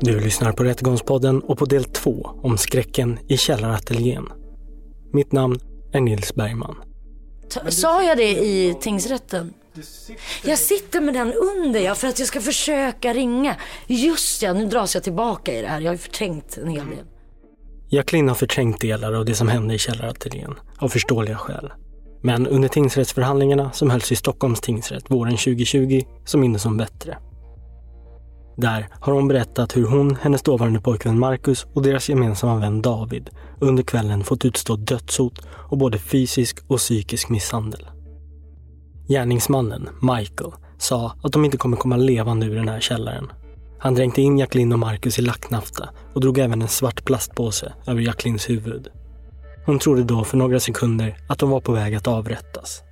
Du lyssnar på Rättegångspodden och på del två om skräcken i källarateljén. Mitt namn är Nils Bergman. Ta- Sa jag det i tingsrätten? Jag sitter med den under ja, för att jag ska försöka ringa. Just ja, nu dras jag tillbaka i det här. Jag har ju förträngt en hel del. Jacqueline har förträngt delar av det som hände i källarateljén, av förståeliga skäl. Men under tingsrättsförhandlingarna som hölls i Stockholms tingsrätt våren 2020 så minns hon bättre. Där har hon berättat hur hon, hennes dåvarande pojkvän Marcus och deras gemensamma vän David under kvällen fått utstå dödshot och både fysisk och psykisk misshandel. Gärningsmannen, Michael, sa att de inte kommer komma levande ur den här källaren. Han dränkte in Jacqueline och Marcus i lacknafta och drog även en svart plastpåse över Jacquelines huvud. Hon trodde då för några sekunder att de var på väg att avrättas.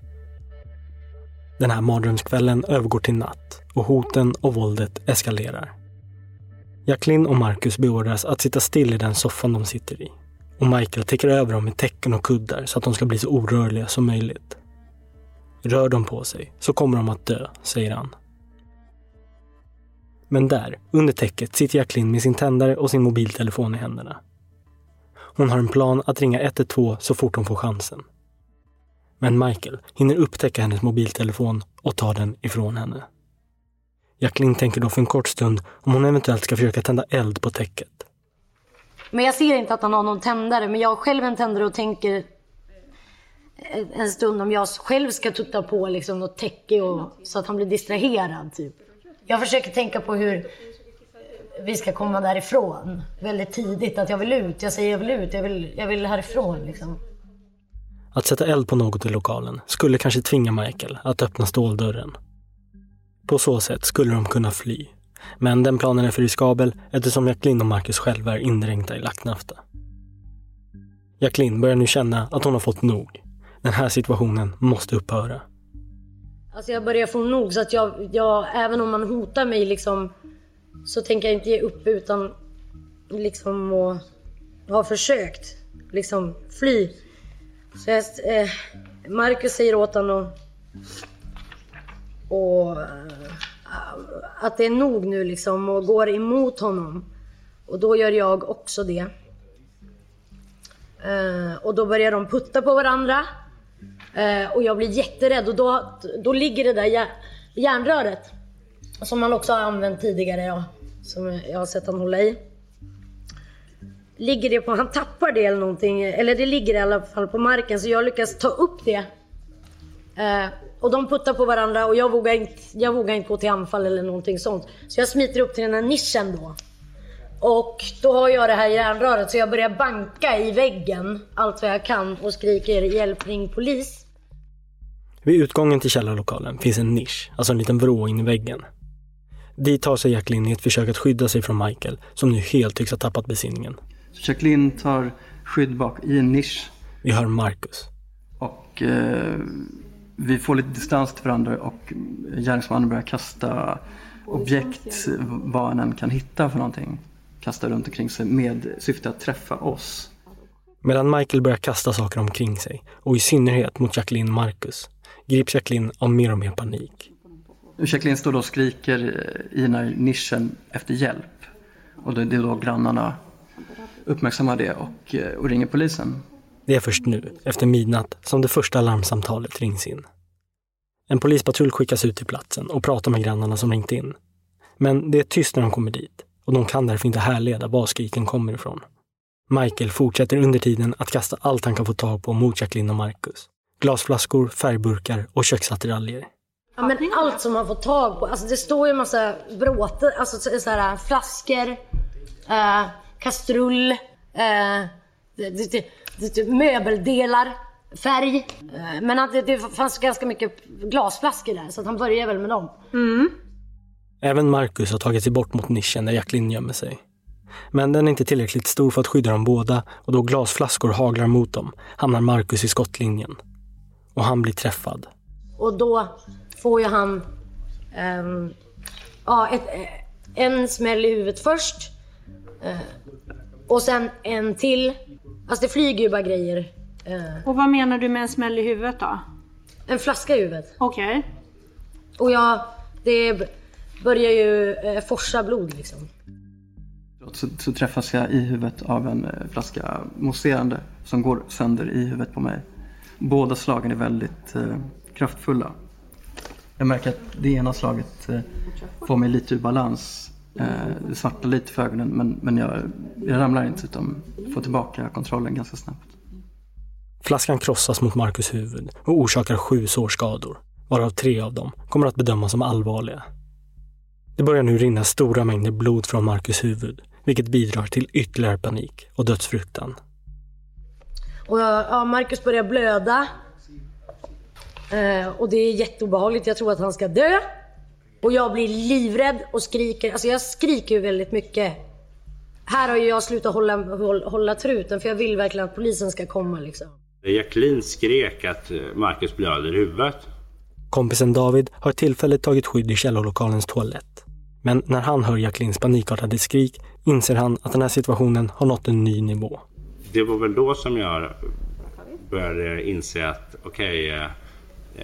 Den här mardrömskvällen övergår till natt och hoten och våldet eskalerar. Jacqueline och Marcus beordras att sitta still i den soffan de sitter i. Och Michael täcker över dem med täcken och kuddar så att de ska bli så orörliga som möjligt. Rör de på sig så kommer de att dö, säger han. Men där, under täcket, sitter Jacqueline med sin tändare och sin mobiltelefon i händerna. Hon har en plan att ringa 112 så fort hon får chansen. Men Michael hinner upptäcka hennes mobiltelefon och tar den ifrån henne. Jacqueline tänker då för en kort stund om hon eventuellt ska försöka tända eld på täcket. Men jag ser inte att han har någon tändare. Men jag har själv en tändare och tänker en stund om jag själv ska tutta på liksom något täcke och, så att han blir distraherad. Typ. Jag försöker tänka på hur vi ska komma därifrån väldigt tidigt. Att jag vill ut. Jag säger jag vill ut. Jag vill, jag vill härifrån liksom. Att sätta eld på något i lokalen skulle kanske tvinga Michael att öppna ståldörren. På så sätt skulle de kunna fly. Men den planen är för riskabel eftersom Jacqueline och Marcus själva är indränkta i lacknafta. Jacqueline börjar nu känna att hon har fått nog. Den här situationen måste upphöra. Alltså jag börjar få nog så att jag, jag även om man hotar mig liksom så tänker jag inte ge upp utan liksom och har försökt liksom fly. Så jag, eh, Marcus säger åt honom att och eh, att det är nog nu liksom och går emot honom. Och då gör jag också det. Eh, och då börjar de putta på varandra. Eh, och jag blir jätterädd och då, då ligger det där jär, järnröret. Som man också har använt tidigare, ja, som jag har sett han hålla i. Ligger det på, han tappar det eller någonting, eller det ligger i alla fall på marken så jag lyckas ta upp det. Och de puttar på varandra och jag vågar, inte, jag vågar inte gå till anfall eller någonting sånt. Så jag smiter upp till den här nischen då. Och då har jag det här järnröret så jag börjar banka i väggen allt vad jag kan och skriker hjälp ring polis. Vid utgången till källarlokalen finns en nisch, alltså en liten vrå in i väggen. Dit tar sig Jacqueline i ett försök att skydda sig från Michael, som nu helt tycks ha tappat besinningen. Så Jacqueline tar skydd bak i en nisch. Vi hör Marcus. Och eh, vi får lite distans till varandra och gärningsmannen börjar kasta objekt, vad han än kan hitta för någonting. Kasta runt omkring sig med syfte att träffa oss. Medan Michael börjar kasta saker omkring sig, och i synnerhet mot Jacqueline Marcus, grips Jacqueline av mer och mer panik. Jacqueline står då och skriker i den här nischen efter hjälp. Och det är då grannarna uppmärksammar det och, och ringer polisen. Det är först nu, efter midnatt, som det första larmsamtalet rings in. En polispatrull skickas ut till platsen och pratar med grannarna som ringt in. Men det är tyst när de kommer dit och de kan därför inte härleda var skriken kommer ifrån. Michael fortsätter under tiden att kasta allt han kan få tag på mot Jacqueline och Marcus. Glasflaskor, färgburkar och köksattiraljer. Ja, men allt som man får tag på. Alltså det står ju en massa bråte, alltså så här, flaskor, eh, kastrull, eh, möbeldelar, färg. Äh, men att det, det fanns ganska mycket glasflaskor där så att han började väl med dem. Mm. Även Marcus har tagit sig bort mot nischen där Jacqueline gömmer sig. Men den är inte tillräckligt stor för att skydda dem båda och då glasflaskor haglar mot dem hamnar Marcus i skottlinjen. Och han blir träffad. Och då får ju han um, ja, ett, en smäll i huvudet först. Uh, och sen en till. Alltså det flyger ju bara grejer. Uh, och vad menar du med en smäll i huvudet då? En flaska i huvudet. Okej. Okay. Och jag, det börjar ju uh, forsa blod liksom. Så, så, träffas jag i huvudet av en flaska mousserande som går sönder i huvudet på mig. Båda slagen är väldigt eh, kraftfulla. Jag märker att det ena slaget eh, får mig lite ur balans. Eh, det svartnar lite för ögonen men, men jag, jag ramlar inte utan får tillbaka kontrollen ganska snabbt. Flaskan krossas mot Marcus huvud och orsakar sju sårskador, varav tre av dem kommer att bedömas som allvarliga. Det börjar nu rinna stora mängder blod från Marcus huvud, vilket bidrar till ytterligare panik och dödsfruktan. Och ja, Marcus börjar blöda. Eh, och det är jätteobehagligt. Jag tror att han ska dö. Och jag blir livrädd och skriker. Alltså jag skriker ju väldigt mycket. Här har ju jag slutat hålla, hålla, hålla truten för jag vill verkligen att polisen ska komma liksom. Jacqueline skrek att Marcus blöder i huvudet. Kompisen David har tillfälligt tagit skydd i källarlokalens toalett. Men när han hör Jacquelines panikartade skrik inser han att den här situationen har nått en ny nivå. Det var väl då som jag började inse att okej, okay,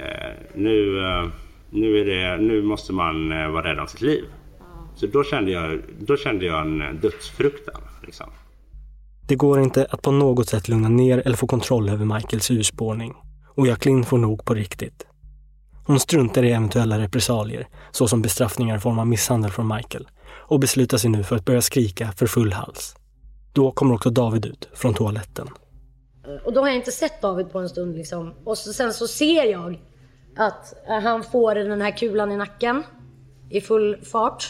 eh, nu, eh, nu, är det, nu måste man eh, vara rädd om sitt liv. Så då kände jag, då kände jag en dödsfruktan. Liksom. Det går inte att på något sätt lugna ner eller få kontroll över Michaels urspårning. Och Jacqueline får nog på riktigt. Hon struntar i eventuella repressalier, såsom bestraffningar i form av misshandel från Michael, och beslutar sig nu för att börja skrika för full hals. Då kommer också David ut från toaletten. Och då har jag inte sett David på en stund liksom. Och så, sen så ser jag att han får den här kulan i nacken i full fart.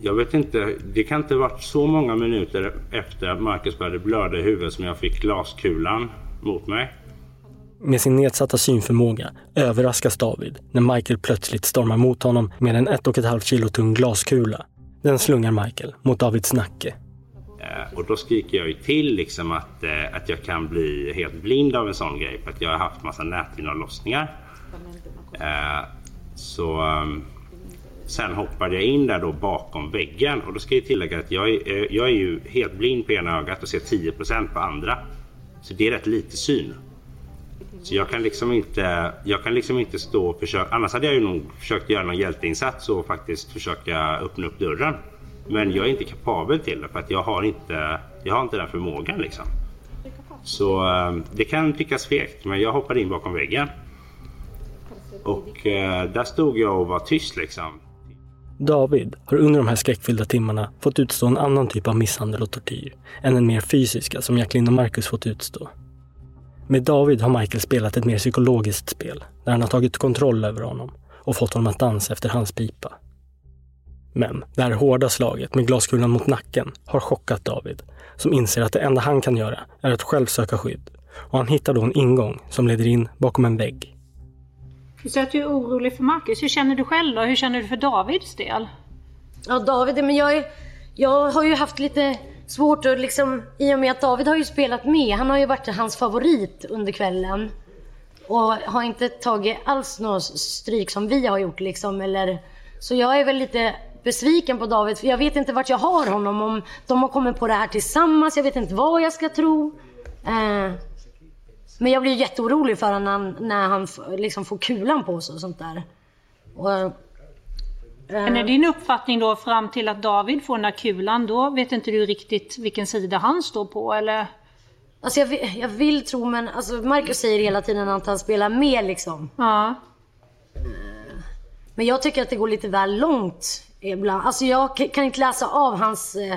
Jag vet inte, det kan inte ha varit så många minuter efter att Marcus började blöda i huvudet som jag fick glaskulan mot mig. Med sin nedsatta synförmåga överraskas David när Michael plötsligt stormar mot honom med en ett och ett halvt kilo tung glaskula. Den slungar Michael mot Davids nacke Eh, och då skriker jag ju till liksom att, eh, att jag kan bli helt blind av en sån grej. För att jag har haft massa näthinneavlossningar. Eh, så ehm, sen hoppade jag in där då bakom väggen. Och då ska jag tillägga att jag är, jag är ju helt blind på ena ögat och ser 10% på andra. Så det är rätt lite syn. Så jag kan liksom inte, jag kan liksom inte stå och försöka, annars hade jag ju nog försökt göra någon hjälteinsats och faktiskt försöka öppna upp dörren. Men jag är inte kapabel till det för att jag har inte, jag har inte den förmågan liksom. Så eh, det kan tyckas fegt men jag hoppade in bakom väggen. Och eh, där stod jag och var tyst liksom. David har under de här skräckfyllda timmarna fått utstå en annan typ av misshandel och tortyr än den mer fysiska som Jacqueline och Marcus fått utstå. Med David har Michael spelat ett mer psykologiskt spel där han har tagit kontroll över honom och fått honom att dansa efter hans pipa. Men det här hårda slaget med glaskulan mot nacken har chockat David, som inser att det enda han kan göra är att själv söka skydd. Och han hittar då en ingång som leder in bakom en vägg. Du säger att du är orolig för Marcus. Hur känner du själv då? Hur känner du för Davids del? Ja, David, men jag, är, jag har ju haft lite svårt att liksom, i och med att David har ju spelat med, han har ju varit hans favorit under kvällen. Och har inte tagit alls något stryk som vi har gjort liksom, eller... Så jag är väl lite besviken på David, för jag vet inte vart jag har honom, om de har kommit på det här tillsammans, jag vet inte vad jag ska tro. Eh, men jag blir jätteorolig för honom när, han liksom får kulan på sig och sånt där. Och, eh, Men är din uppfattning då fram till att David får den här kulan, då vet inte du riktigt vilken sida han står på eller? Alltså jag, vill- jag vill tro men alltså Marcus säger hela tiden att han spelar med liksom. Ja. Men jag tycker att det går lite väl långt ibland. Alltså jag kan inte läsa av hans... eh,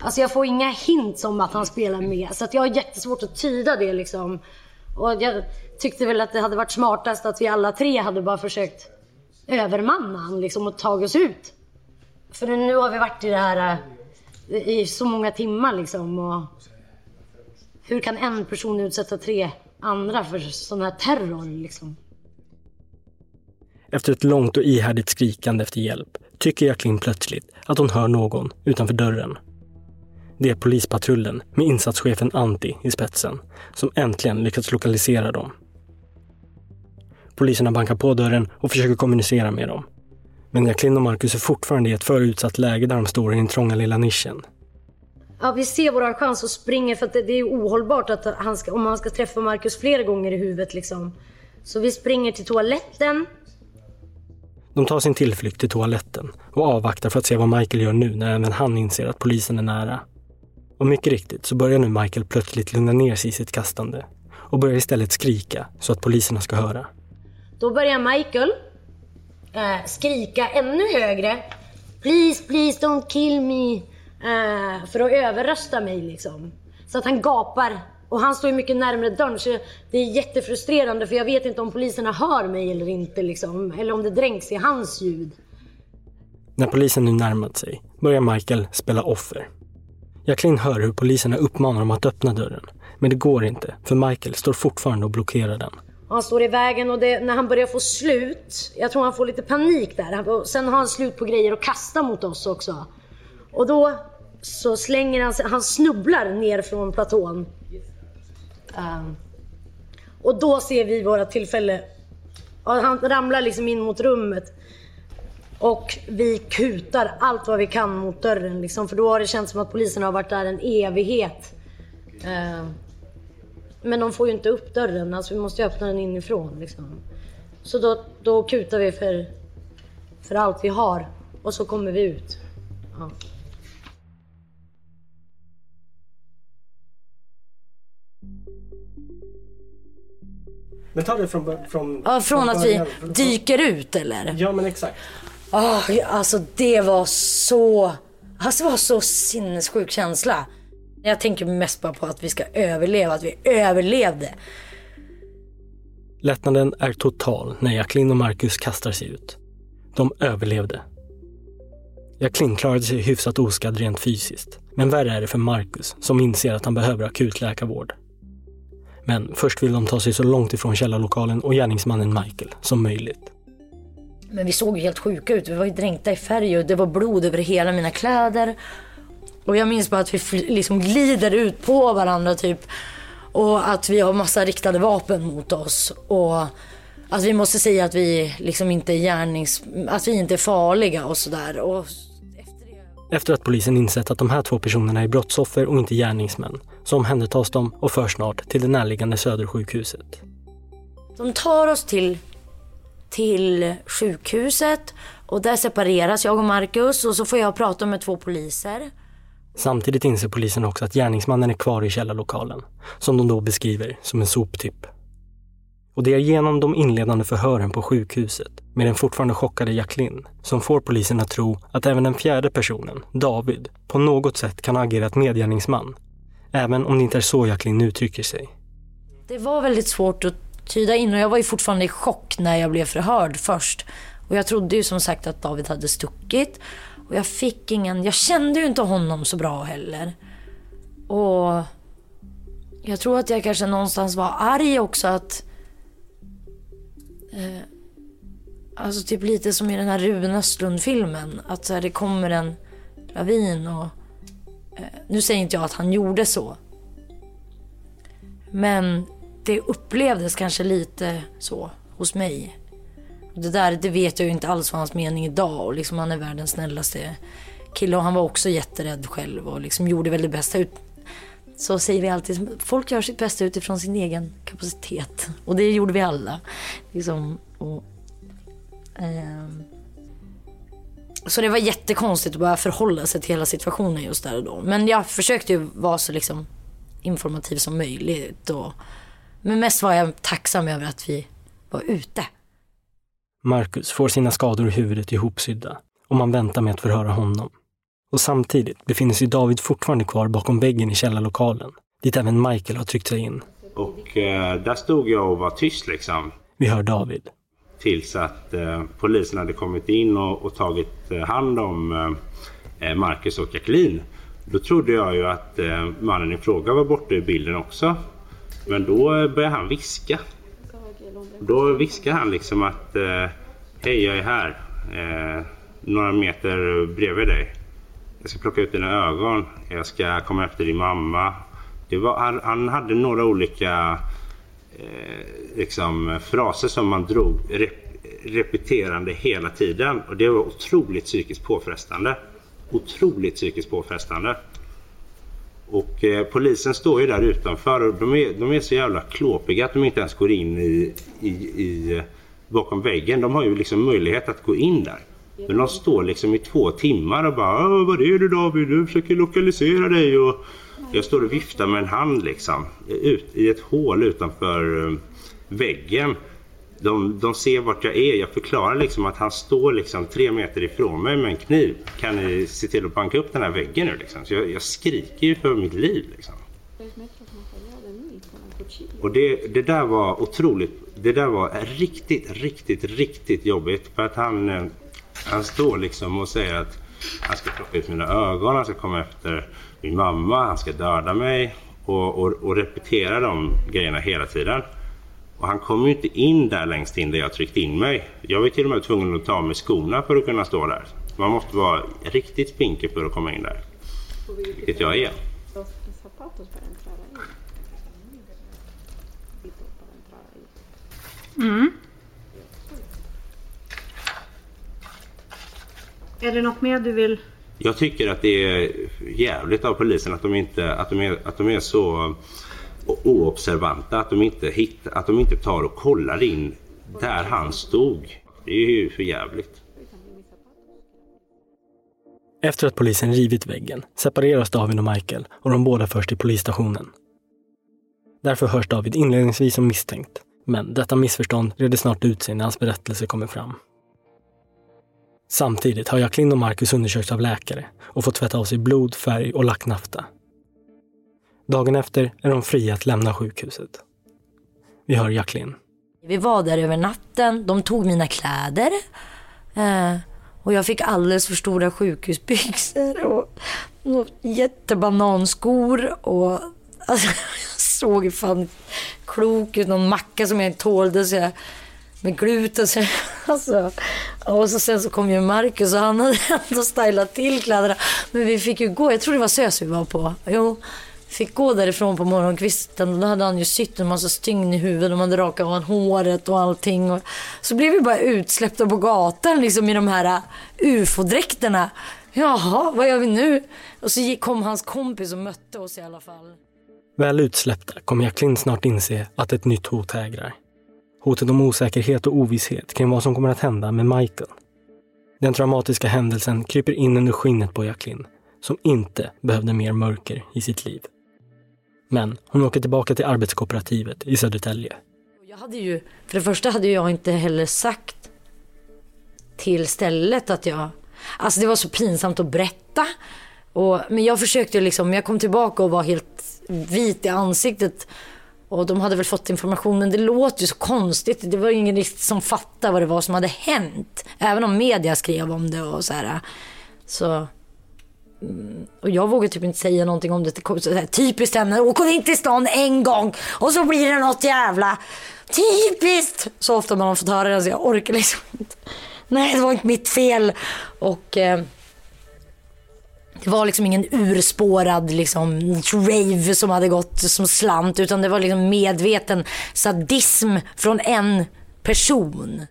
Alltså jag får inga hints om att han spelar med. Så att jag har jättesvårt att tyda det liksom. Och jag tyckte väl att det hade varit smartast att vi alla tre hade bara försökt övermanna han liksom och tagit oss ut. För nu har vi varit i det här eh, i så många timmar liksom. Och hur kan en person utsätta tre andra för sån här terror liksom? Efter ett långt och ihärdigt skrikande efter hjälp tycker Jacqueline plötsligt att hon hör någon utanför dörren. Det är polispatrullen med insatschefen Antti i spetsen som äntligen lyckats lokalisera dem. Poliserna bankar på dörren och försöker kommunicera med dem. Men Jacqueline och Marcus är fortfarande i ett för utsatt läge där de står i den trånga lilla nischen. Ja, vi ser våran chans och springer för att det, det är ohållbart att han ska, om han ska träffa Marcus flera gånger i huvudet liksom. Så vi springer till toaletten. De tar sin tillflykt till toaletten och avvaktar för att se vad Michael gör nu när även han inser att polisen är nära. Och mycket riktigt så börjar nu Michael plötsligt lugna ner sig i sitt kastande och börjar istället skrika så att poliserna ska höra. Då börjar Michael eh, skrika ännu högre. Please, please don't kill me. Eh, för att överrösta mig liksom. Så att han gapar. Och han står ju mycket närmare dörren så det är jättefrustrerande för jag vet inte om poliserna hör mig eller inte liksom. Eller om det dränks i hans ljud. När polisen nu närmat sig börjar Michael spela offer. Jacqueline hör hur poliserna uppmanar dem att öppna dörren. Men det går inte, för Michael står fortfarande och blockerar den. Han står i vägen och det, när han börjar få slut, jag tror han får lite panik där. Sen har han slut på grejer att kasta mot oss också. Och då så slänger han sig, han snubblar ner från platån. Um, och då ser vi våra tillfälle. Och han ramlar liksom in mot rummet. Och vi kutar allt vad vi kan mot dörren liksom, för då har det känts som att polisen har varit där en evighet. Ehm, men de får ju inte upp dörren, alltså vi måste ju öppna den inifrån. Liksom. Så då, då kutar vi för, för allt vi har och så kommer vi ut. Ja. Men ta det från... från Ja, från att vi dyker ut eller? Ja, men exakt. Oh, alltså det var så... Alltså det var så sinnessjuk känsla. Jag tänker mest bara på att vi ska överleva, att vi överlevde. Lättnaden är total när Jacqueline och Marcus kastar sig ut. De överlevde. Jacqueline klarade sig hyfsat oskadd rent fysiskt. Men värre är det för Marcus som inser att han behöver akutläkarvård. Men först vill de ta sig så långt ifrån källarlokalen och gärningsmannen Michael som möjligt. Men vi såg ju helt sjuka ut. Vi var ju dränkta i färg och det var blod över hela mina kläder. Och jag minns bara att vi liksom glider ut på varandra typ. Och att vi har massa riktade vapen mot oss. Och att vi måste säga att vi liksom inte är gärnings... Att vi inte är farliga och sådär. Och Efter att polisen insett att de här två personerna är brottsoffer och inte gärningsmän så omhändertas de och förs snart till det närliggande Södersjukhuset. De tar oss till, till sjukhuset och där separeras jag och Marcus och så får jag prata med två poliser. Samtidigt inser polisen också att gärningsmannen är kvar i källarlokalen, som de då beskriver som en soptipp. Och det är genom de inledande förhören på sjukhuset med den fortfarande chockade Jacqueline som får polisen att tro att även den fjärde personen, David, på något sätt kan ha agerat medgärningsman. Även om det inte är så Jacqueline uttrycker sig. Det var väldigt svårt att tyda in och jag var ju fortfarande i chock när jag blev förhörd först. Och jag trodde ju som sagt att David hade stuckit. Och jag fick ingen, jag kände ju inte honom så bra heller. Och jag tror att jag kanske någonstans var arg också att... Eh, alltså typ lite som i den här Ruben Östlund-filmen. Att så här, det kommer en lavin och Eh, nu säger inte jag att han gjorde så. Men det upplevdes kanske lite så hos mig. Det där det vet jag ju inte alls var hans mening idag och liksom han är världens snällaste kille och han var också jätterädd själv och liksom gjorde väl det bästa ut. Så säger vi alltid, folk gör sitt bästa utifrån sin egen kapacitet. Och det gjorde vi alla. Liksom, och, eh, så det var jättekonstigt att bara förhålla sig till hela situationen just där och då. Men jag försökte ju vara så liksom informativ som möjligt. Och, men mest var jag tacksam över att vi var ute. Marcus får sina skador i huvudet ihopsydda och man väntar med att förhöra honom. Och samtidigt befinner sig David fortfarande kvar bakom väggen i källarlokalen, dit även Michael har tryckt sig in. Och eh, där stod jag och var tyst liksom. Vi hör David. Tills att eh, polisen hade kommit in och, och tagit eh, hand om eh, Marcus och Jacqueline. Då trodde jag ju att eh, mannen i fråga var borta ur bilden också. Men då eh, börjar han viska. Då viskar han liksom att eh, Hej, jag är här. Eh, några meter bredvid dig. Jag ska plocka ut dina ögon. Jag ska komma efter din mamma. Det var, han, han hade några olika eh, liksom, fraser som man drog rep, repeterande hela tiden. Och det var otroligt psykiskt påfrestande. Otroligt psykiskt påfrestande. Och eh, polisen står ju där utanför och de är, de är så jävla klåpiga att de inte ens går in i, i, i, eh, bakom väggen. De har ju liksom möjlighet att gå in där. Men de står liksom i två timmar och bara Vad är det David? Du försöker lokalisera dig och jag står och viftar med en hand liksom ut i ett hål utanför eh, väggen. De, de ser vart jag är. Jag förklarar liksom att han står liksom tre meter ifrån mig med en kniv. Kan ni se till att banka upp den här väggen nu liksom? Så jag, jag skriker ju för mitt liv liksom. Och det, det där var otroligt. Det där var riktigt, riktigt, riktigt jobbigt. För att han, eh, han står liksom och säger att han ska plocka ut mina ögon, han ska komma efter min mamma, han ska döda mig. Och, och, och repetera de grejerna hela tiden. Och han kom ju inte in där längst in där jag tryckt in mig. Jag var till och med tvungen att ta av mig skorna för att kunna stå där. Man måste vara riktigt spinkig för att komma in där. Vilket jag är. Mm. Är det något mer du vill? Jag tycker att det är jävligt av polisen att de, inte, att de, är, att de är så oobservanta. Att de, inte hitt, att de inte tar och kollar in där han stod. Det är ju för jävligt. Efter att polisen rivit väggen separeras David och Michael och de båda förs till polisstationen. Därför hörs David inledningsvis som misstänkt, men detta missförstånd reder snart ut sig när hans berättelse kommer fram. Samtidigt har Jacqueline och Marcus undersökts av läkare och fått tvätta av sig blod, färg och lacknafta. Dagen efter är de fria att lämna sjukhuset. Vi hör Jacqueline. Vi var där över natten, de tog mina kläder. Eh, och jag fick alldeles för stora sjukhusbyxor och, och jättebananskor. Och, alltså, jag såg fan klok ut, någon macka som jag inte tålde. Så jag, med gluten. Så, alltså, och så sen så kom ju Marcus och han hade ändå stylat till kläderna. Men vi fick ju gå, jag tror det var SÖS vi var på. Jo, fick gå därifrån på morgonkvisten och då hade han ju sytt en massa stygn i huvudet. De hade rakat av håret och allting. Och så blev vi bara utsläppta på gatan liksom i de här äh, ufo-dräkterna. Jaha, vad gör vi nu? Och så kom hans kompis och mötte oss i alla fall. Väl utsläppta kommer Jacqueline snart inse att ett nytt hot hägrar. Hotet om osäkerhet och ovisshet kring vad som kommer att hända med Michael. Den traumatiska händelsen kryper in under skinnet på Jacqueline, som inte behövde mer mörker i sitt liv. Men hon åker tillbaka till arbetskooperativet i Södertälje. Jag hade ju, för det första hade jag inte heller sagt till stället att jag, alltså det var så pinsamt att berätta. Och, men jag försökte liksom, jag kom tillbaka och var helt vit i ansiktet. Och de hade väl fått informationen. Det låter ju så konstigt. Det var ju ingen riktigt som fattade vad det var som hade hänt. Även om media skrev om det och så här. Så Mm, och jag vågar typ inte säga någonting om det. Så här, typiskt henne, åk in till stan en gång och så blir det något jävla typiskt. Så ofta man har fått höra det så jag orkar liksom inte. Nej, det var inte mitt fel. Och... Eh, det var liksom ingen urspårad liksom, rave som hade gått som slant utan det var liksom medveten sadism från en person.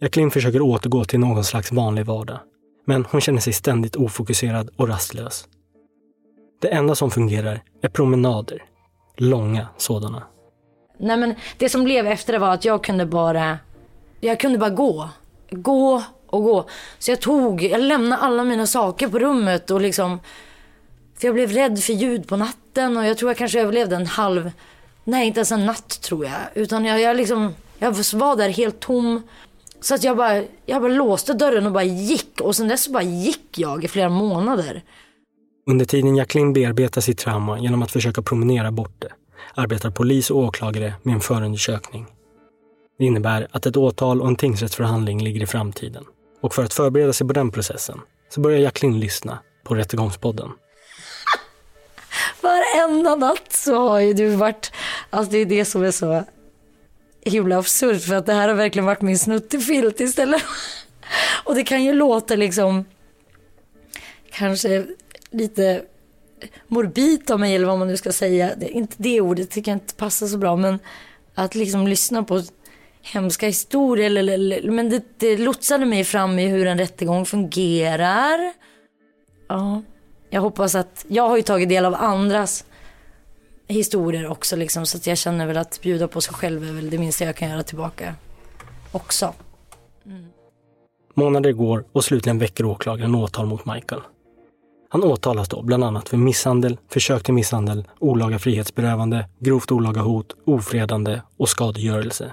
Jacqueline försöker återgå till någon slags vanlig vardag. Men hon känner sig ständigt ofokuserad och rastlös. Det enda som fungerar är promenader. Långa sådana. Nej men det som blev efter det var att jag kunde bara, jag kunde bara gå. Gå och gå. Så jag tog, jag lämnade alla mina saker på rummet och liksom, för jag blev rädd för ljud på natten och jag tror jag kanske överlevde en halv, nej inte ens en natt tror jag. Utan jag, jag liksom, jag var där helt tom. Så att jag bara, jag bara låste dörren och bara gick och sen dess så bara gick jag i flera månader. Under tiden Jacqueline bearbetar sitt trauma genom att försöka promenera bort det arbetar polis och åklagare med en förundersökning. Det innebär att ett åtal och en tingsrättsförhandling ligger i framtiden. Och för att förbereda sig på den processen så börjar Jacqueline lyssna på Rättegångspodden. Varenda natt så har ju du varit, alltså det är det som är så himla absurt för att det här har verkligen varit min snuttefilt istället. Och det kan ju låta liksom kanske lite morbid av mig eller vad man nu ska säga. Det, inte det ordet tycker jag inte passar så bra men att liksom lyssna på hemska historier. Eller, eller, men det, det lotsade mig fram i hur en rättegång fungerar. Ja, jag hoppas att, jag har ju tagit del av andras historier också liksom så att jag känner väl att bjuda på sig själv är väl det minsta jag kan göra tillbaka också. Mm. Månader går och slutligen väcker åklagaren åtal mot Michael. Han åtalas då bland annat för misshandel, försök till misshandel, olaga frihetsberövande, grovt olaga hot, ofredande och skadegörelse.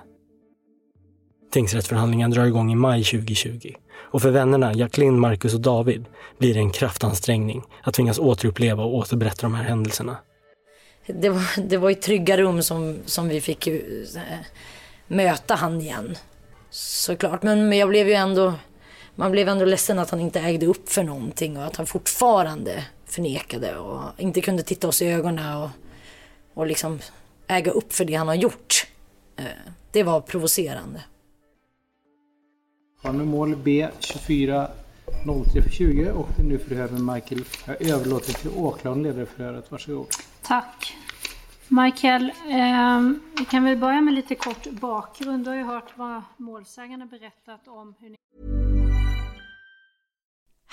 Tingsrättsförhandlingen drar igång i maj 2020 och för vännerna Jacqueline, Marcus och David blir det en kraftansträngning att tvingas återuppleva och återberätta de här händelserna. Det var, det var i trygga rum som, som vi fick äh, möta han igen. Såklart, men, men jag blev ju ändå man blev ändå ledsen att han inte ägde upp för någonting och att han fortfarande förnekade och inte kunde titta oss i ögonen och, och liksom äga upp för det han har gjort. Äh, det var provocerande. Har nu mål B 24 0320 och det är nu förhör med Michael. Jag överlåter till åklagaren leder förhöret. Varsågod. Tack. Michael, eh, vi kan väl börja med lite kort bakgrund. Du har ju hört vad målsägarna berättat om hur ni...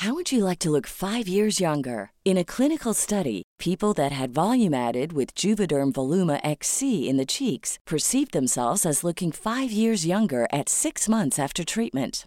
How would you like to look five years younger? In a clinical study, people that had volume added with Juvederm Voluma XC in the cheeks perceived themselves as looking five years younger at six months after treatment.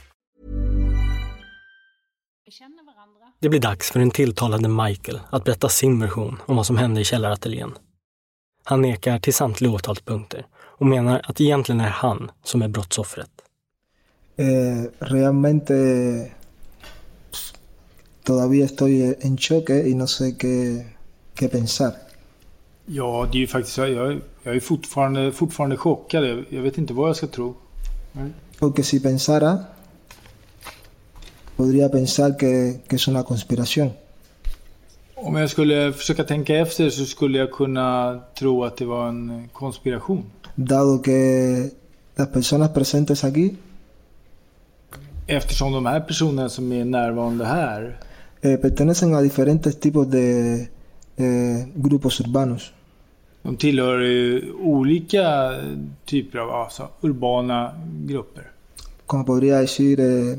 Det blir dags för den tilltalade Michael att berätta sin version om vad som hände i källarateljén. Han nekar till samtliga åtalspunkter och menar att egentligen är han som är brottsoffret. Eh, realmente todavía estoy en choque y no sé qué, qué pensar. Ja, det är ju faktiskt så. Jag, jag är fortfarande, fortfarande chockad. Jag, jag vet inte vad jag ska tro. Porque si pensara, podría pensar que, que es una conspiración. Om jag skulle försöka tänka efter så skulle jag kunna tro att det var en konspiration. Dado que las personas presentes aquí Eftersom de här personerna som är närvarande här eh, pertenecen a diferentes tipos de eh, grupos urbanos. de tillhör eh, olika typer av alltså, urbana grupper. Como podría decir eh,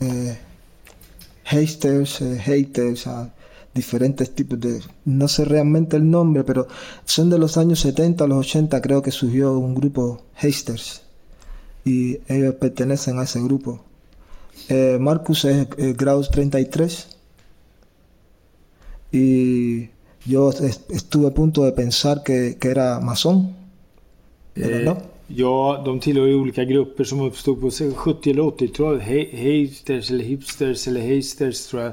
eh, haters, eh, haters, a diferentes tipos de... No sé realmente el nombre, pero son de los años 70 los 80 creo que surgió un grupo haters y ellos pertenecen a ese grupo. Eh, Marcus es eh, grado 33 y yo est- estuve a punto de pensar que, que era masón, pero no. Ja, de tillhör ju olika grupper som uppstod på 70 eller 80-talet. He- Haters eller hipsters eller hasters tror jag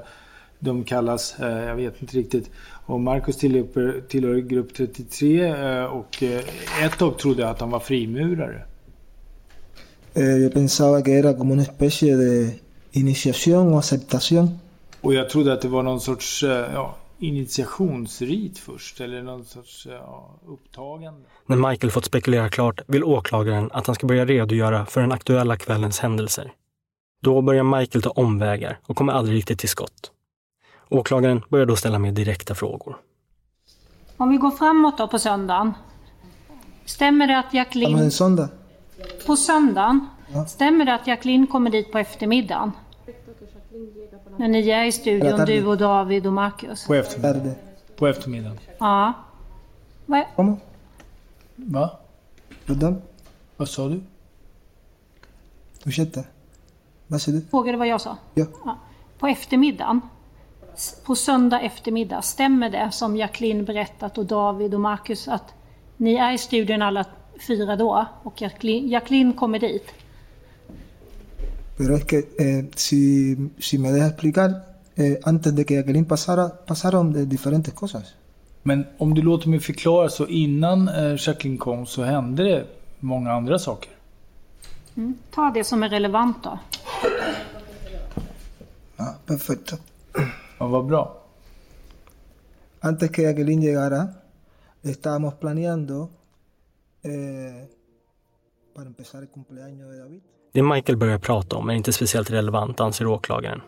de kallas. Eh, Jag vet inte riktigt. Och Marcus tillhör, tillhör grupp 33 eh, och eh, ett tag trodde jag att han var frimurare. Yo pensaba que era como una especie de iniciación o aceptación. Och jag trodde att det var någon sorts ja, initiationsrit först. Eller någon sorts ja, upptagande. När Michael fått spekulera klart vill åklagaren att han ska börja redogöra för den aktuella kvällens händelser. Då börjar Michael ta omvägar och kommer aldrig riktigt till skott. Åklagaren börjar då ställa mer direkta frågor. Om vi går framåt då på söndagen. Stämmer det att Jacqueline... en sonda. På söndagen? Ja. Stämmer det att Jacqueline kommer dit på eftermiddagen? När ni är i studion, du och David och Marcus? På eftermiddagen. På eftermiddagen. Ja. Va? Perdón. Vad sa du? Ursäkta. Vad säger du? Frågade vad jag sa? Ja. På eftermiddagen, på söndag eftermiddag, stämmer det som Jacqueline berättat och David och Marcus att ni är i studion alla fyra då och Jacqueline, Jacqueline kommer dit? Pero es que eh, si, si me deja explicar, eh, antes de que Jacqueline pasara, pasaron de diferentes cosas. Men om du låter mig förklara så innan eh, Jacqueline kom så hände det många andra saker. Mm. Ta det som är relevant då. Ah, perfecto. Ja, vad bra. Antes que Jacqueline llegara, estábamos planeando eh, para empezar el cumpleaños de David. Det Michael börjar prata om är inte speciellt relevant, anser åklagaren.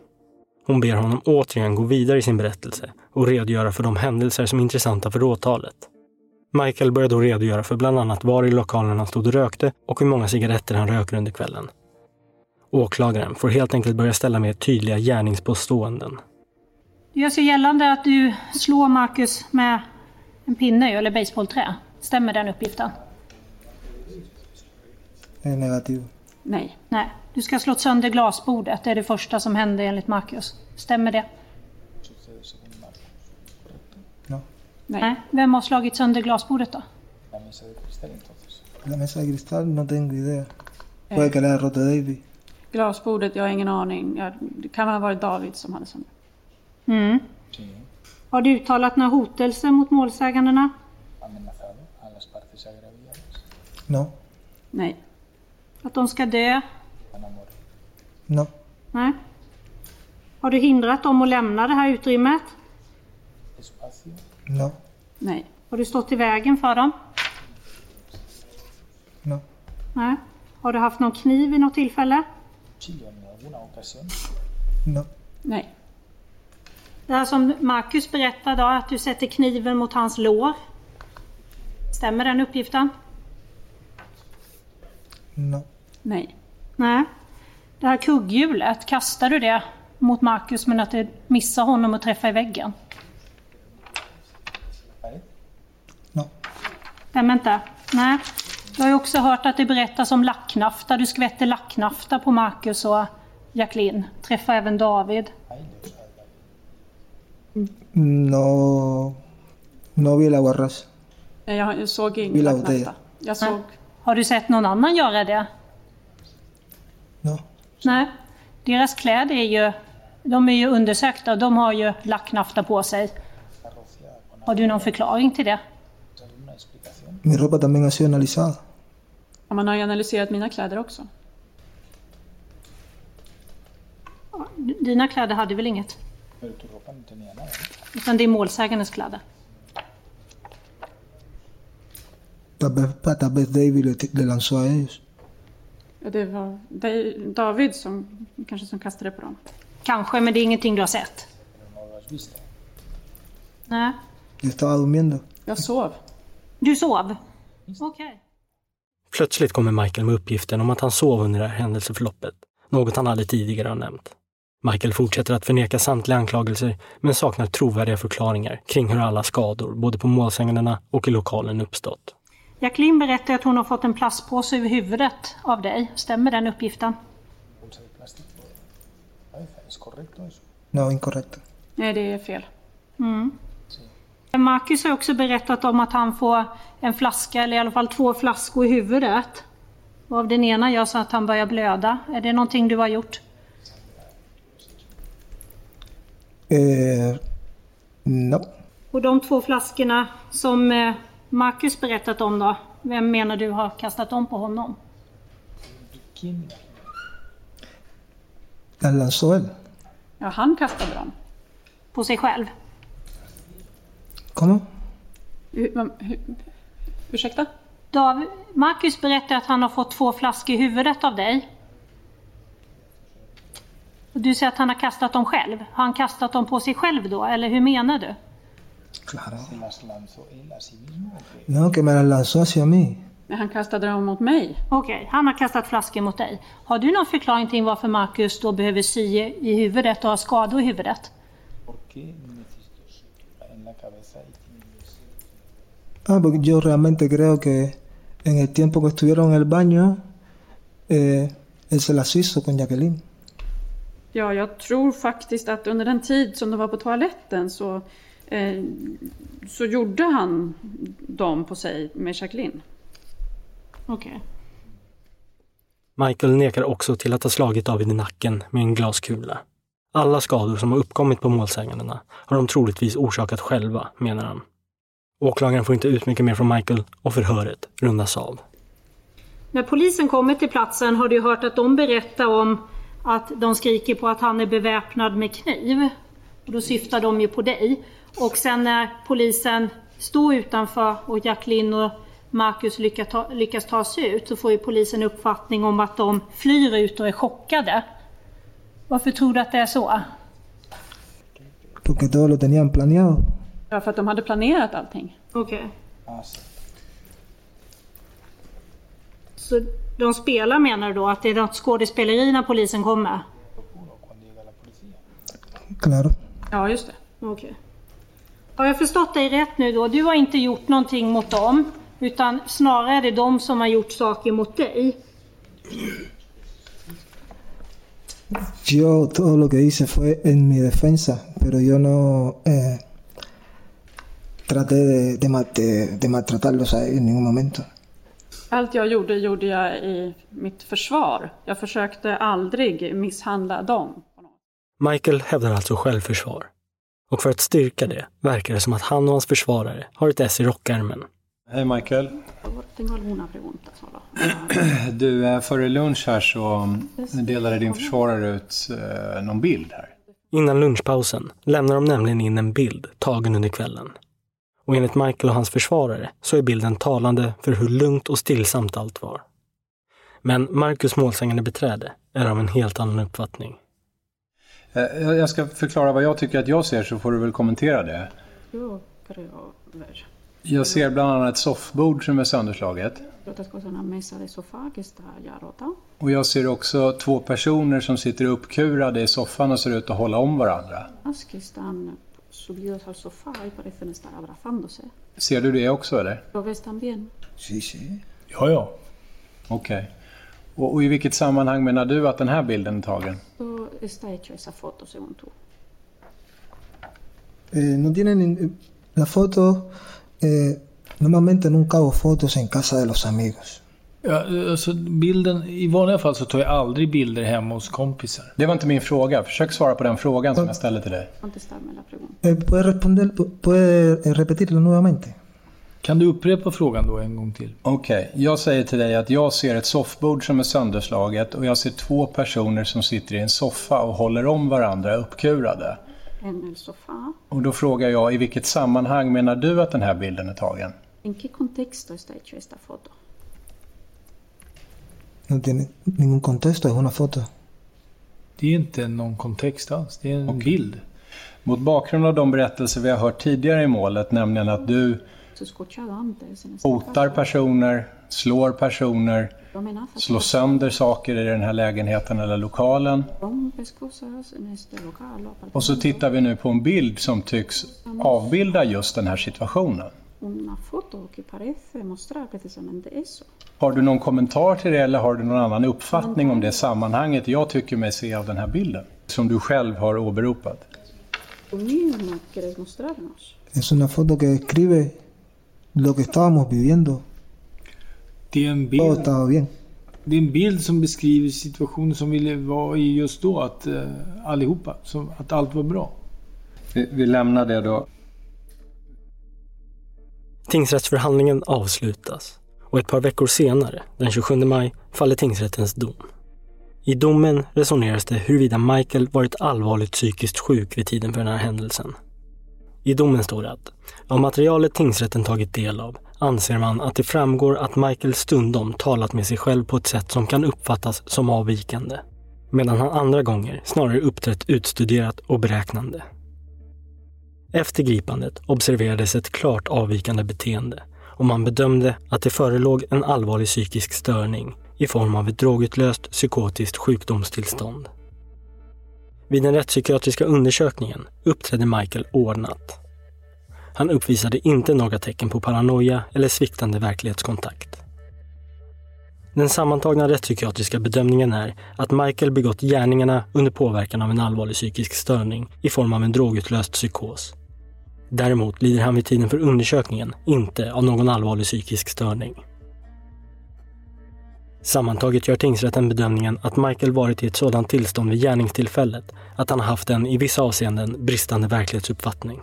Hon ber honom återigen gå vidare i sin berättelse och redogöra för de händelser som är intressanta för åtalet. Michael börjar då redogöra för bland annat var i lokalen han stod och rökte och hur många cigaretter han röker under kvällen. Åklagaren får helt enkelt börja ställa mer tydliga gärningspåståenden. Det görs ju gällande att du slår Marcus med en pinne eller baseballträ. Stämmer den uppgiften? Eh, negativo. Nej. Nej. Du ska slått sönder glasbordet. Det är det första som hände enligt Marcus. Stämmer det? No. Nej. Vem har slagit sönder glasbordet då? La mesa de cristal no tengo idea. Puede que la haya roto David. Glasbordet, jag har ingen aning. Jag, det kan ha varit David som hade sönder. Mm. Har du uttalat några hotelser mot målsägandena? No, Nej. Att de ska dö? no, Nej. Har du hindrat dem att lämna det här utrymmet? no, Nej. Har du stått i vägen för dem? no, Nej. Har du haft någon kniv vid något tillfälle? no, Nej. Det här som Marcus berättade då, att du sätter kniven mot hans lår. Stämmer den uppgiften? no, Nej. Nej. Det här kugghjulet, kastar du det mot Marcus men att det missar honom och träffar i väggen? no, Stämmer inte? Nej. Jag har ju också hört att det berättas om lacknafta. Du skvätter lacknafta på Marcus och Jacqueline. Träffar även David. no, no vi. Nej, Jag, jag såg ingen lacknafta. det. Jag såg... Har du sett någon annan göra det? Nej, deras kläder är ju, de är ju undersökta och de har ju lacknafta på sig. Har du någon förklaring till det? Mi ropa también ha sido analizada. Ja, man har ju analyserat mina kläder också. Dina kläder hade väl inget? Utan det är målsägandens kläder. Tal vez, David le lanzó a ellos. Ja, Det var Da- David som kanske som kastade på dem. Kanske, men det är ingenting du har sett? Nej. Estaba durmiendo. Jag sov. Du sov? Okej. Plötsligt kommer Michael med uppgiften om att han sov under det här händelseförloppet, något han aldrig tidigare har nämnt. Michael fortsätter att förneka samtliga anklagelser, men saknar trovärdiga förklaringar kring hur alla skador, både på målsägandena och i lokalen, uppstått. Jacqueline berättar att hon har fått en plastpåse över huvudet av dig. Stämmer den uppgiften? No. Nej, det är fel. Mm. Marcus har också berättat om att han får en flaska, eller i alla fall två flaskor i huvudet. Och av den ena gör så att han börjar blöda. Är det någonting du har gjort? Eh, no. Och de två flaskorna som eh, Marcus berättat om då? Vem menar du har kastat dem på honom? Lanzó él. Ja, han kastade dem. På sig själv? Hur, ursäkta? Dav, Marcus berättar att han har fått två flaskor i huvudet av dig. Och du säger att han har kastat dem själv. Har han kastat dem på sig själv då, eller hur menar du? Claro. No, que me las lanzó hacia mí. Nej, han kastade dem mot mig. Okej, han har kastat flaskor mot dig. Har du någon förklaring till varför Marcus då behöver sy i huvudet och har skador i huvudet? Ah, porque yo realmente creo que en el tiempo que estuvieron en el baño, eh, él se las hizo con Jacqueline. Ja, jag tror faktiskt att under den tid som de var på toaletten så, så gjorde han dem på sig med Jacqueline. Okej. Michael nekar också till att ha slagit David i nacken med en glaskula. Alla skador som har uppkommit på målsägandena har de troligtvis orsakat själva, menar han. Åklagaren får inte ut mycket mer från Michael och förhöret rundas av. När polisen kommer till platsen har du hört att de berättar om att de skriker på att han är beväpnad med kniv. Och då syftar de ju på dig. Och sen när polisen står utanför och Jacqueline och Marcus lyckas ta, lyckas ta sig ut så får ju polisen uppfattning om att de flyr ut och är chockade. Varför tror du att det är så? Porque todo lo tenían planeado. Ja, för att de hade planerat allting. Okej. Så de spelar menar du då att det är något skådespeleri när polisen kommer? Claro. Ja, just det. Okej. Har jag förstått dig rätt nu då? Du har inte gjort någonting mot dem. Utan snarare är det de som har gjort saker mot dig. Yo todo lo que hice fue en mi defensa, pero yo no eh, traté de, de, de- de maltratarlos en ningún momento. Allt jag gjorde, gjorde jag i mitt försvar. Jag försökte aldrig misshandla dem. Michael hävdar alltså självförsvar. Och för att styrka det verkar det som att han och hans försvarare har ett S i rockärmen. Hej Michael. Du, eh, före lunch här så delade din försvarare ut eh, någon bild här. Innan lunchpausen lämnar de nämligen in en bild tagen under kvällen. Och enligt Michael och hans försvarare så är bilden talande för hur lugnt och stillsamt allt var. Men Marcus målsägande beträde är av en helt annan uppfattning. Eh, Jag ska förklara vad jag tycker att jag ser så får du väl kommentera det. Jag ser bland annat ett soffbord som är sönderslaget. Och jag ser också två personer som sitter uppkurade i soffan och ser ut att hålla om varandra. Más que están subidos al sofá y parecen estar abrazándose. Ser du det också eller? ¿Lo ves también? Sí, sí. Ja, ja. Okej. Och, och i vilket sammanhang menar du att den här bilden är tagen? ¿Cómo está hecho esa foto según tú? Eh, no tienen nin- la foto. eh, normalmente nunca hago fotos en casa de los amigos. Ja, alltså bilden, I vanliga fall så tar jag aldrig bilder hemma hos kompisar. Det var inte min fråga. Försök svara på den frågan som jag ställde till dig. Eh, ¿Puede, responder, puede repetirlo nuevamente? Kan du upprepa frågan då en gång till? Okej, okay. jag säger till dig att jag ser ett soffbord som är sönderslaget och jag ser två personer som sitter i en soffa och håller om varandra uppkurade. En soffa. Och då frågar jag, i vilket sammanhang menar du att den här bilden är tagen? ¿En qué contexto está hecho esta foto? No tiene ningún contexto, es una foto. Det är inte någon kontext alls, det är en okay. bild. Mot bakgrund av de berättelser vi har hört tidigare i målet, nämligen att du hotar personer, slår personer, slår sönder saker i den här lägenheten eller lokalen. Och så tittar vi nu på en bild som tycks avbilda just den här situationen. Har du någon kommentar till det eller har du någon annan uppfattning om det sammanhanget jag tycker mig se av den här bilden? Som du själv har åberopat. Es una foto que describe lo que estábamos viviendo. Det är en bild, Todo estaba bien. Det är en bild som beskriver situationen som vi var i just då. Att uh, allihopa, som, att allt var bra. Vi, vi lämnar det då. Tingsrättsförhandlingen avslutas och ett par veckor senare, den 27 maj, faller tingsrättens dom. I domen resoneras det huruvida Michael varit allvarligt psykiskt sjuk vid tiden för den här händelsen. I domen står det att av materialet tingsrätten tagit del av anser man att det framgår att Michael stundom talat med sig själv på ett sätt som kan uppfattas som avvikande. Medan han andra gånger snarare uppträtt utstuderat och beräknande. Efter gripandet observerades ett klart avvikande beteende och man bedömde att det förelåg en allvarlig psykisk störning i form av ett drogutlöst psykotiskt sjukdomstillstånd. Vid den rättspsykiatriska undersökningen uppträdde Michael ordnat. Han uppvisade inte några tecken på paranoia eller sviktande verklighetskontakt. Den sammantagna rättspsykiatriska bedömningen är att Michael begått gärningarna under påverkan av en allvarlig psykisk störning i form av en drogutlöst psykos. Däremot lider han vid tiden för undersökningen inte av någon allvarlig psykisk störning. Sammantaget gör tingsrätten bedömningen att Michael varit i ett sådant tillstånd vid gärningstillfället att han haft en i vissa avseenden bristande verklighetsuppfattning.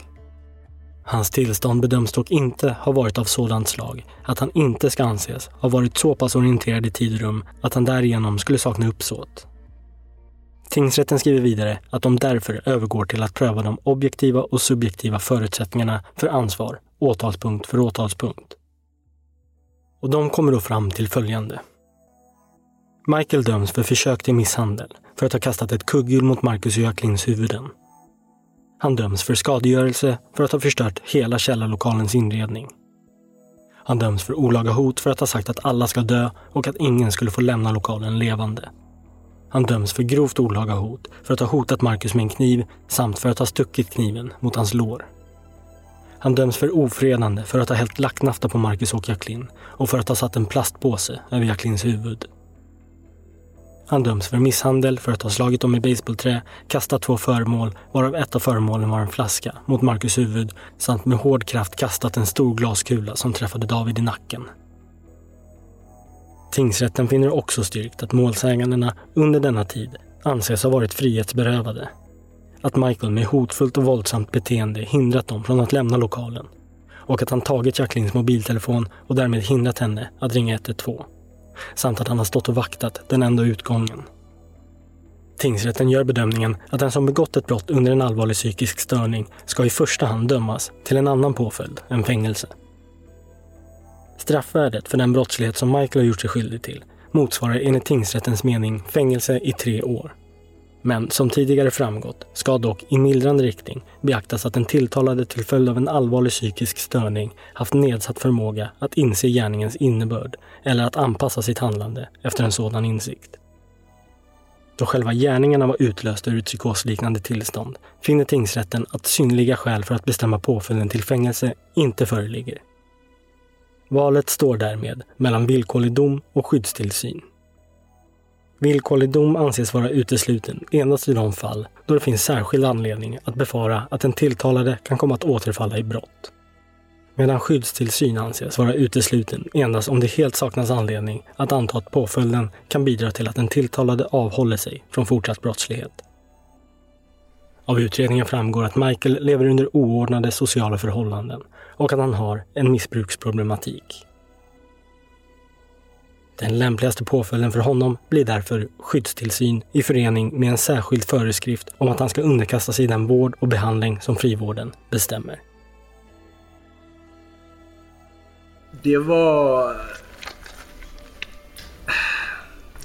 Hans tillstånd bedöms dock inte ha varit av sådant slag att han inte ska anses ha varit så pass orienterad i tid och rum att han därigenom skulle sakna uppsåt. Tingsrätten skriver vidare att de därför övergår till att pröva de objektiva och subjektiva förutsättningarna för ansvar, åtalspunkt för åtalspunkt. Och de kommer då fram till följande. Michael döms för försök till misshandel för att ha kastat ett kugghjul mot Marcus och Jacquelines huvuden. Han döms för skadegörelse för att ha förstört hela källarlokalens inredning. Han döms för olaga hot för att ha sagt att alla ska dö och att ingen skulle få lämna lokalen levande. Han döms för grovt olaga hot för att ha hotat Marcus med en kniv samt för att ha stuckit kniven mot hans lår. Han döms för ofredande för att ha hällt lacknafta på Marcus och Jacqueline och för att ha satt en plastpåse över Jacquelines huvud. Han döms för misshandel för att ha slagit dem i baseballträ, kastat två föremål, varav ett av föremålen var en flaska, mot Marcus huvud samt med hård kraft kastat en stor glaskula som träffade David i nacken. Tingsrätten finner också styrkt att målsägandena under denna tid anses ha varit frihetsberövade. Att Michael med hotfullt och våldsamt beteende hindrat dem från att lämna lokalen och att han tagit Jacquelines mobiltelefon och därmed hindrat henne att ringa 112 samt att han har stått och vaktat den enda utgången. Tingsrätten gör bedömningen att den som begått ett brott under en allvarlig psykisk störning ska i första hand dömas till en annan påföljd än fängelse. Straffvärdet för den brottslighet som Michael har gjort sig skyldig till motsvarar enligt tingsrättens mening fängelse i tre år. Men som tidigare framgått ska dock i mildrande riktning beaktas att den tilltalade till följd av en allvarlig psykisk störning haft nedsatt förmåga att inse gärningens innebörd eller att anpassa sitt handlande efter en sådan insikt. Då själva gärningarna var utlösta ur ett psykosliknande tillstånd finner tingsrätten att synliga skäl för att bestämma påföljden till fängelse inte föreligger. Valet står därmed mellan villkorlig dom och skyddstillsyn. Villkorlig dom anses vara utesluten endast i de fall då det finns särskild anledning att befara att den tilltalade kan komma att återfalla i brott. medan skyddstillsyn anses vara utesluten endast om det helt saknas anledning att anta att påföljden kan bidra till att den tilltalade avhåller sig från fortsatt brottslighet. Av utredningen framgår att Michael lever under oordnade sociala förhållanden och att han har en missbruksproblematik. Den lämpligaste påföljden för honom blir därför skyddstillsyn i förening med en särskild föreskrift om att han ska underkasta sig den vård och behandling som frivården bestämmer. Det var...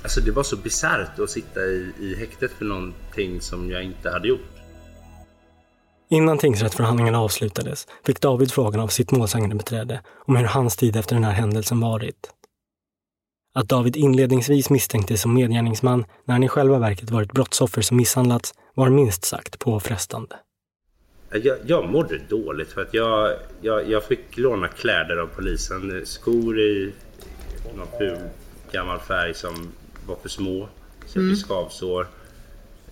Alltså det var så bisarrt att sitta i, i häktet för någonting som jag inte hade gjort. Innan tingsrättsförhandlingarna avslutades fick David frågan av sitt målsägandebiträde om hur hans tid efter den här händelsen varit. Att David inledningsvis misstänktes som medgärningsman när han i själva verket varit brottsoffer som misshandlats var minst sagt påfrestande. Jag, jag mådde dåligt för att jag, jag, jag fick låna kläder av polisen. Skor i någon ful gammal färg som var för små. Så jag Mm. fick skavsår.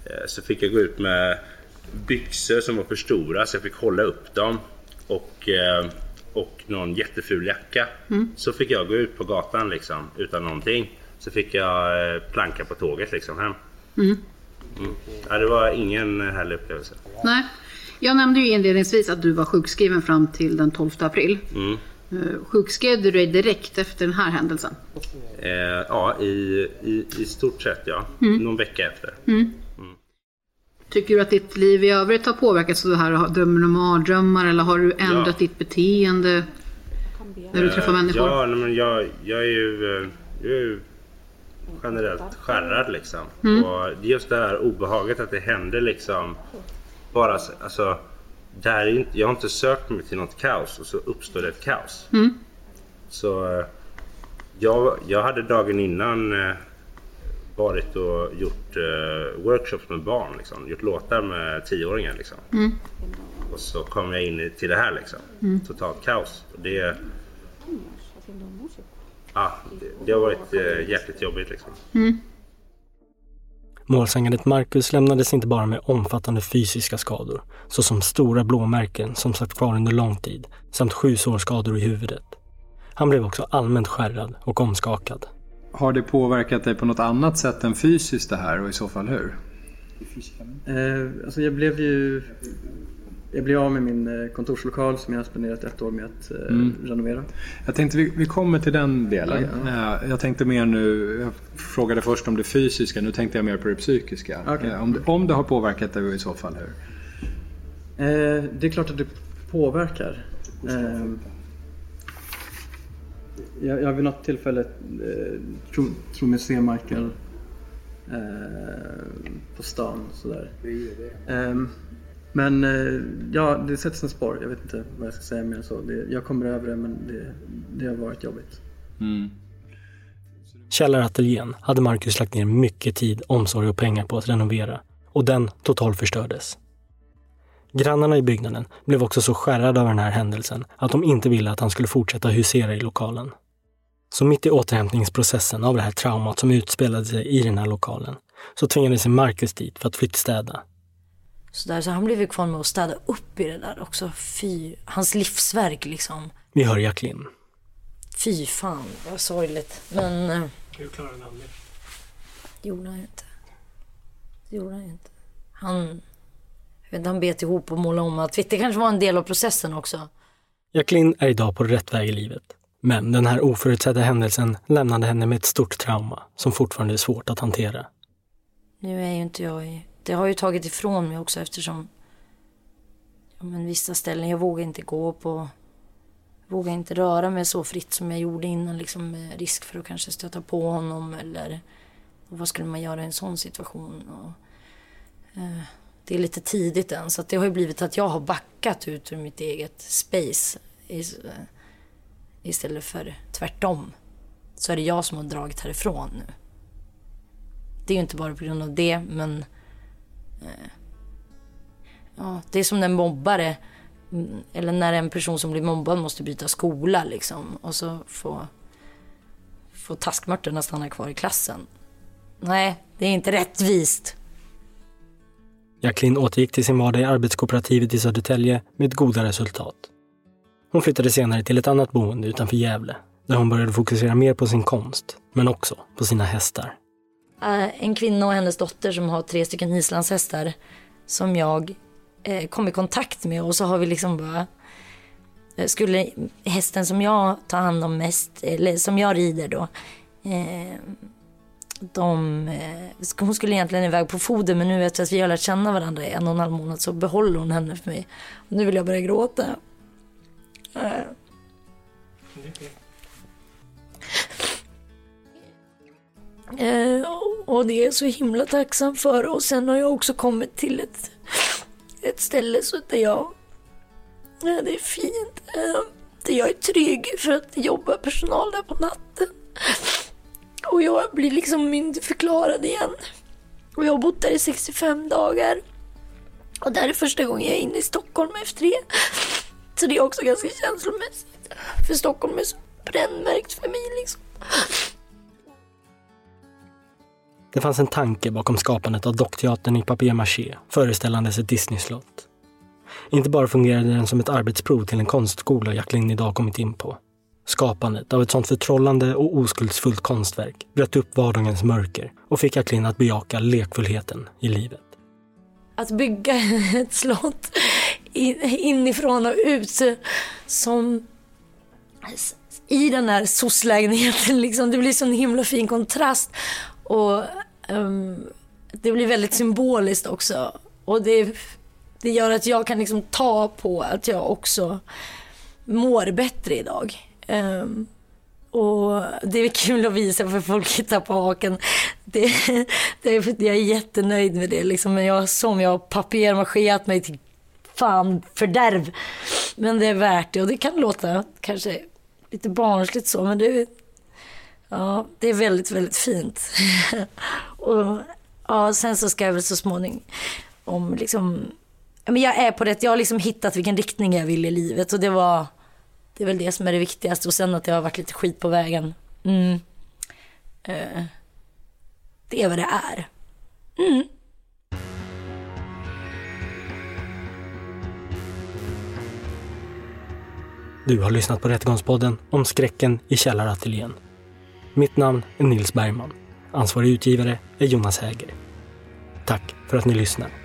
Eh, Så fick jag gå ut med byxor som var för stora så jag fick hålla upp dem. Och, eh, och någon jätteful jacka. Mm. Så fick jag gå ut på gatan liksom utan någonting. Så fick jag eh, planka på tåget liksom hem. Mm. Mm. Ja, det var ingen härlig upplevelse. Nej. Jag nämnde ju inledningsvis att du var sjukskriven fram till den 12 april. Mm. Eh, Sjukskrev du dig direkt efter den här händelsen? Eh, ja, i, i, i stort sett ja. Mm. Någon vecka efter. Mm. Tycker du att ditt liv i övrigt har påverkats av det här? Drömmer du mardrömmar eller har du ändrat Ja. ditt beteende när du träffar Eh, människor? Ja, men jag, jag är ju, eh, jag är ju generellt skärrad liksom. Mm. Och just det här obehaget att det händer liksom bara så- alltså det här är inte, jag har inte sökt mig till något kaos och så uppstår det ett kaos. Mm. Så eh, jag, jag hade dagen innan varit och gjort eh, workshops med barn. Liksom. Gjort låtar med tioåringar. Liksom. Mm. Och så kom jag in i- till det här liksom. Mm. Totalt kaos. Och det, ja, det, det har varit eh, jäkligt jobbigt liksom. Mm. Målsägandet Marcus lämnades inte bara med omfattande fysiska skador, såsom stora blåmärken som satt kvar under lång tid, samt sju sårskador i huvudet. Han blev också allmänt skärrad och omskakad. Har det påverkat dig på något annat sätt än fysiskt det här och i så fall hur? Eh, alltså jag blev ju... Jag blev av med min eh, kontorslokal som jag har spenderat ett år med att eh, Mm. renovera. Jag tänkte vi, vi kommer till den delen. Ja, Eh, Jag tänkte mer nu, jag frågade först om det fysiska, nu tänkte jag mer på det psykiska. Eh, Om, det, om det har påverkat dig och i så fall hur? Eh, det är klart att det påverkar. Eh, jag, jag har vid något tillfälle eh, tror, tror mig se Michael eh, på stan sådär. Eh, men eh, ja, det sätts en spår. Jag vet inte vad jag ska säga mer än så. Det, jag kommer över det men det, det har varit jobbigt. Källarateljén hade Marcus lagt ner mycket tid, omsorg och pengar på att renovera och den totalförstördes. Grannarna i byggnaden blev också så skärrade av den här händelsen att de inte ville att han skulle fortsätta husera i lokalen. Så mitt i återhämtningsprocessen av det här traumat som utspelade sig i den här lokalen så tvingade sig Marcus dit för att flyttstäda. Så, där, så han blev ju kvar med att städa upp i det där också. Fy, hans livsverk liksom. Vi hör Jacqueline. Fy fan vad sorgligt. Men... eh, Hur klarade han det? Det gjorde han ju inte. Det gjorde han ju inte. Han... Jag vet inte, han bet ihop och målade om att det kanske var en del av processen också. Jacqueline är idag på rätt väg i livet. Men den här oförutsedda händelsen lämnade henne med ett stort trauma som fortfarande är svårt att hantera. Nu är ju inte jag i... Det har ju tagit ifrån mig också eftersom... Ja, men vissa ställen, jag vågar inte gå på... Jag vågar inte röra mig så fritt som jag gjorde innan liksom med risk för att kanske stöta på honom eller... Vad skulle man göra i en sån situation? Och, eh, det är lite tidigt än så att det har ju blivit att jag har backat ut ur mitt eget space I, istället för tvärtom. Så är det jag som har dragit härifrån nu. Det är ju inte bara på grund av det, men... Eh, ja, det är som när en mobbare, mm, eller när en person som blir mobbad måste byta skola liksom. Och så får, får taskmörtarna stanna kvar i klassen. Nej, det är inte rättvist. Jacqueline återgick till sin vardag i arbetskooperativet i Södertälje med goda resultat. Hon flyttade senare till ett annat boende utanför Gävle där hon började fokusera mer på sin konst, men också på sina hästar. Eh, en kvinna och hennes dotter som har tre stycken islandshästar som jag eh, kom i kontakt med och så har vi liksom bara eh, skulle hästen som jag tar hand om mest, eller som jag rider då, eh, de, eh, hon skulle egentligen iväg på foder men nu efter att vi har lärt känna varandra i en och en halv månad så behåller hon henne för mig. Och nu vill jag börja gråta. Eh. Eh, och det är jag så himla tacksam för. Och sen har jag också kommit till ett, ett ställe så där jag... Eh, det är fint. Eh, där jag är trygg för att jobba personal där på natten. Och jag blir liksom myndigförklarad igen. Och jag har bott där i 65 dagar. Och det här är första gången jag är inne i Stockholm efter det. Så det är också ganska känslomässigt. För Stockholm är så brännmärkt för mig liksom. Det fanns en tanke bakom skapandet av dockteatern i papier-maché, föreställandes ett Disney-slott. Inte bara fungerade den som ett arbetsprov till en konstskola Jacqueline idag kommit in på. Skapandet av ett sånt förtrollande och oskuldsfullt konstverk bröt upp vardagens mörker och fick Jacqueline att bejaka lekfullheten i livet. Att bygga ett slott inifrån och ut som i den här soc-lägenheten liksom. Det blir sån himla fin kontrast. Och um, det blir väldigt symboliskt också. Och det, det gör att jag kan liksom ta på att jag också mår bättre idag. Um, och det är kul att visa för folk hittar på haken. Det, det, jag är jättenöjd med det liksom. Men jag som jag har papier-machéat mig till fan fördärv. Men det är värt det och det kan låta kanske lite barnsligt så men det, ja, det är väldigt, väldigt fint. och ja, sen så ska jag väl så småningom om liksom, men jag är på det, jag har liksom hittat vilken riktning jag vill i livet och det var det är väl det som är det viktigaste och sen att det har varit lite skit på vägen. Mm. Eh, det är vad det är. Mm. Du har lyssnat på Rättegångspodden om skräcken i källarateljén. Mitt namn är Nils Bergman. Ansvarig utgivare är Jonas Häger. Tack för att ni lyssnar.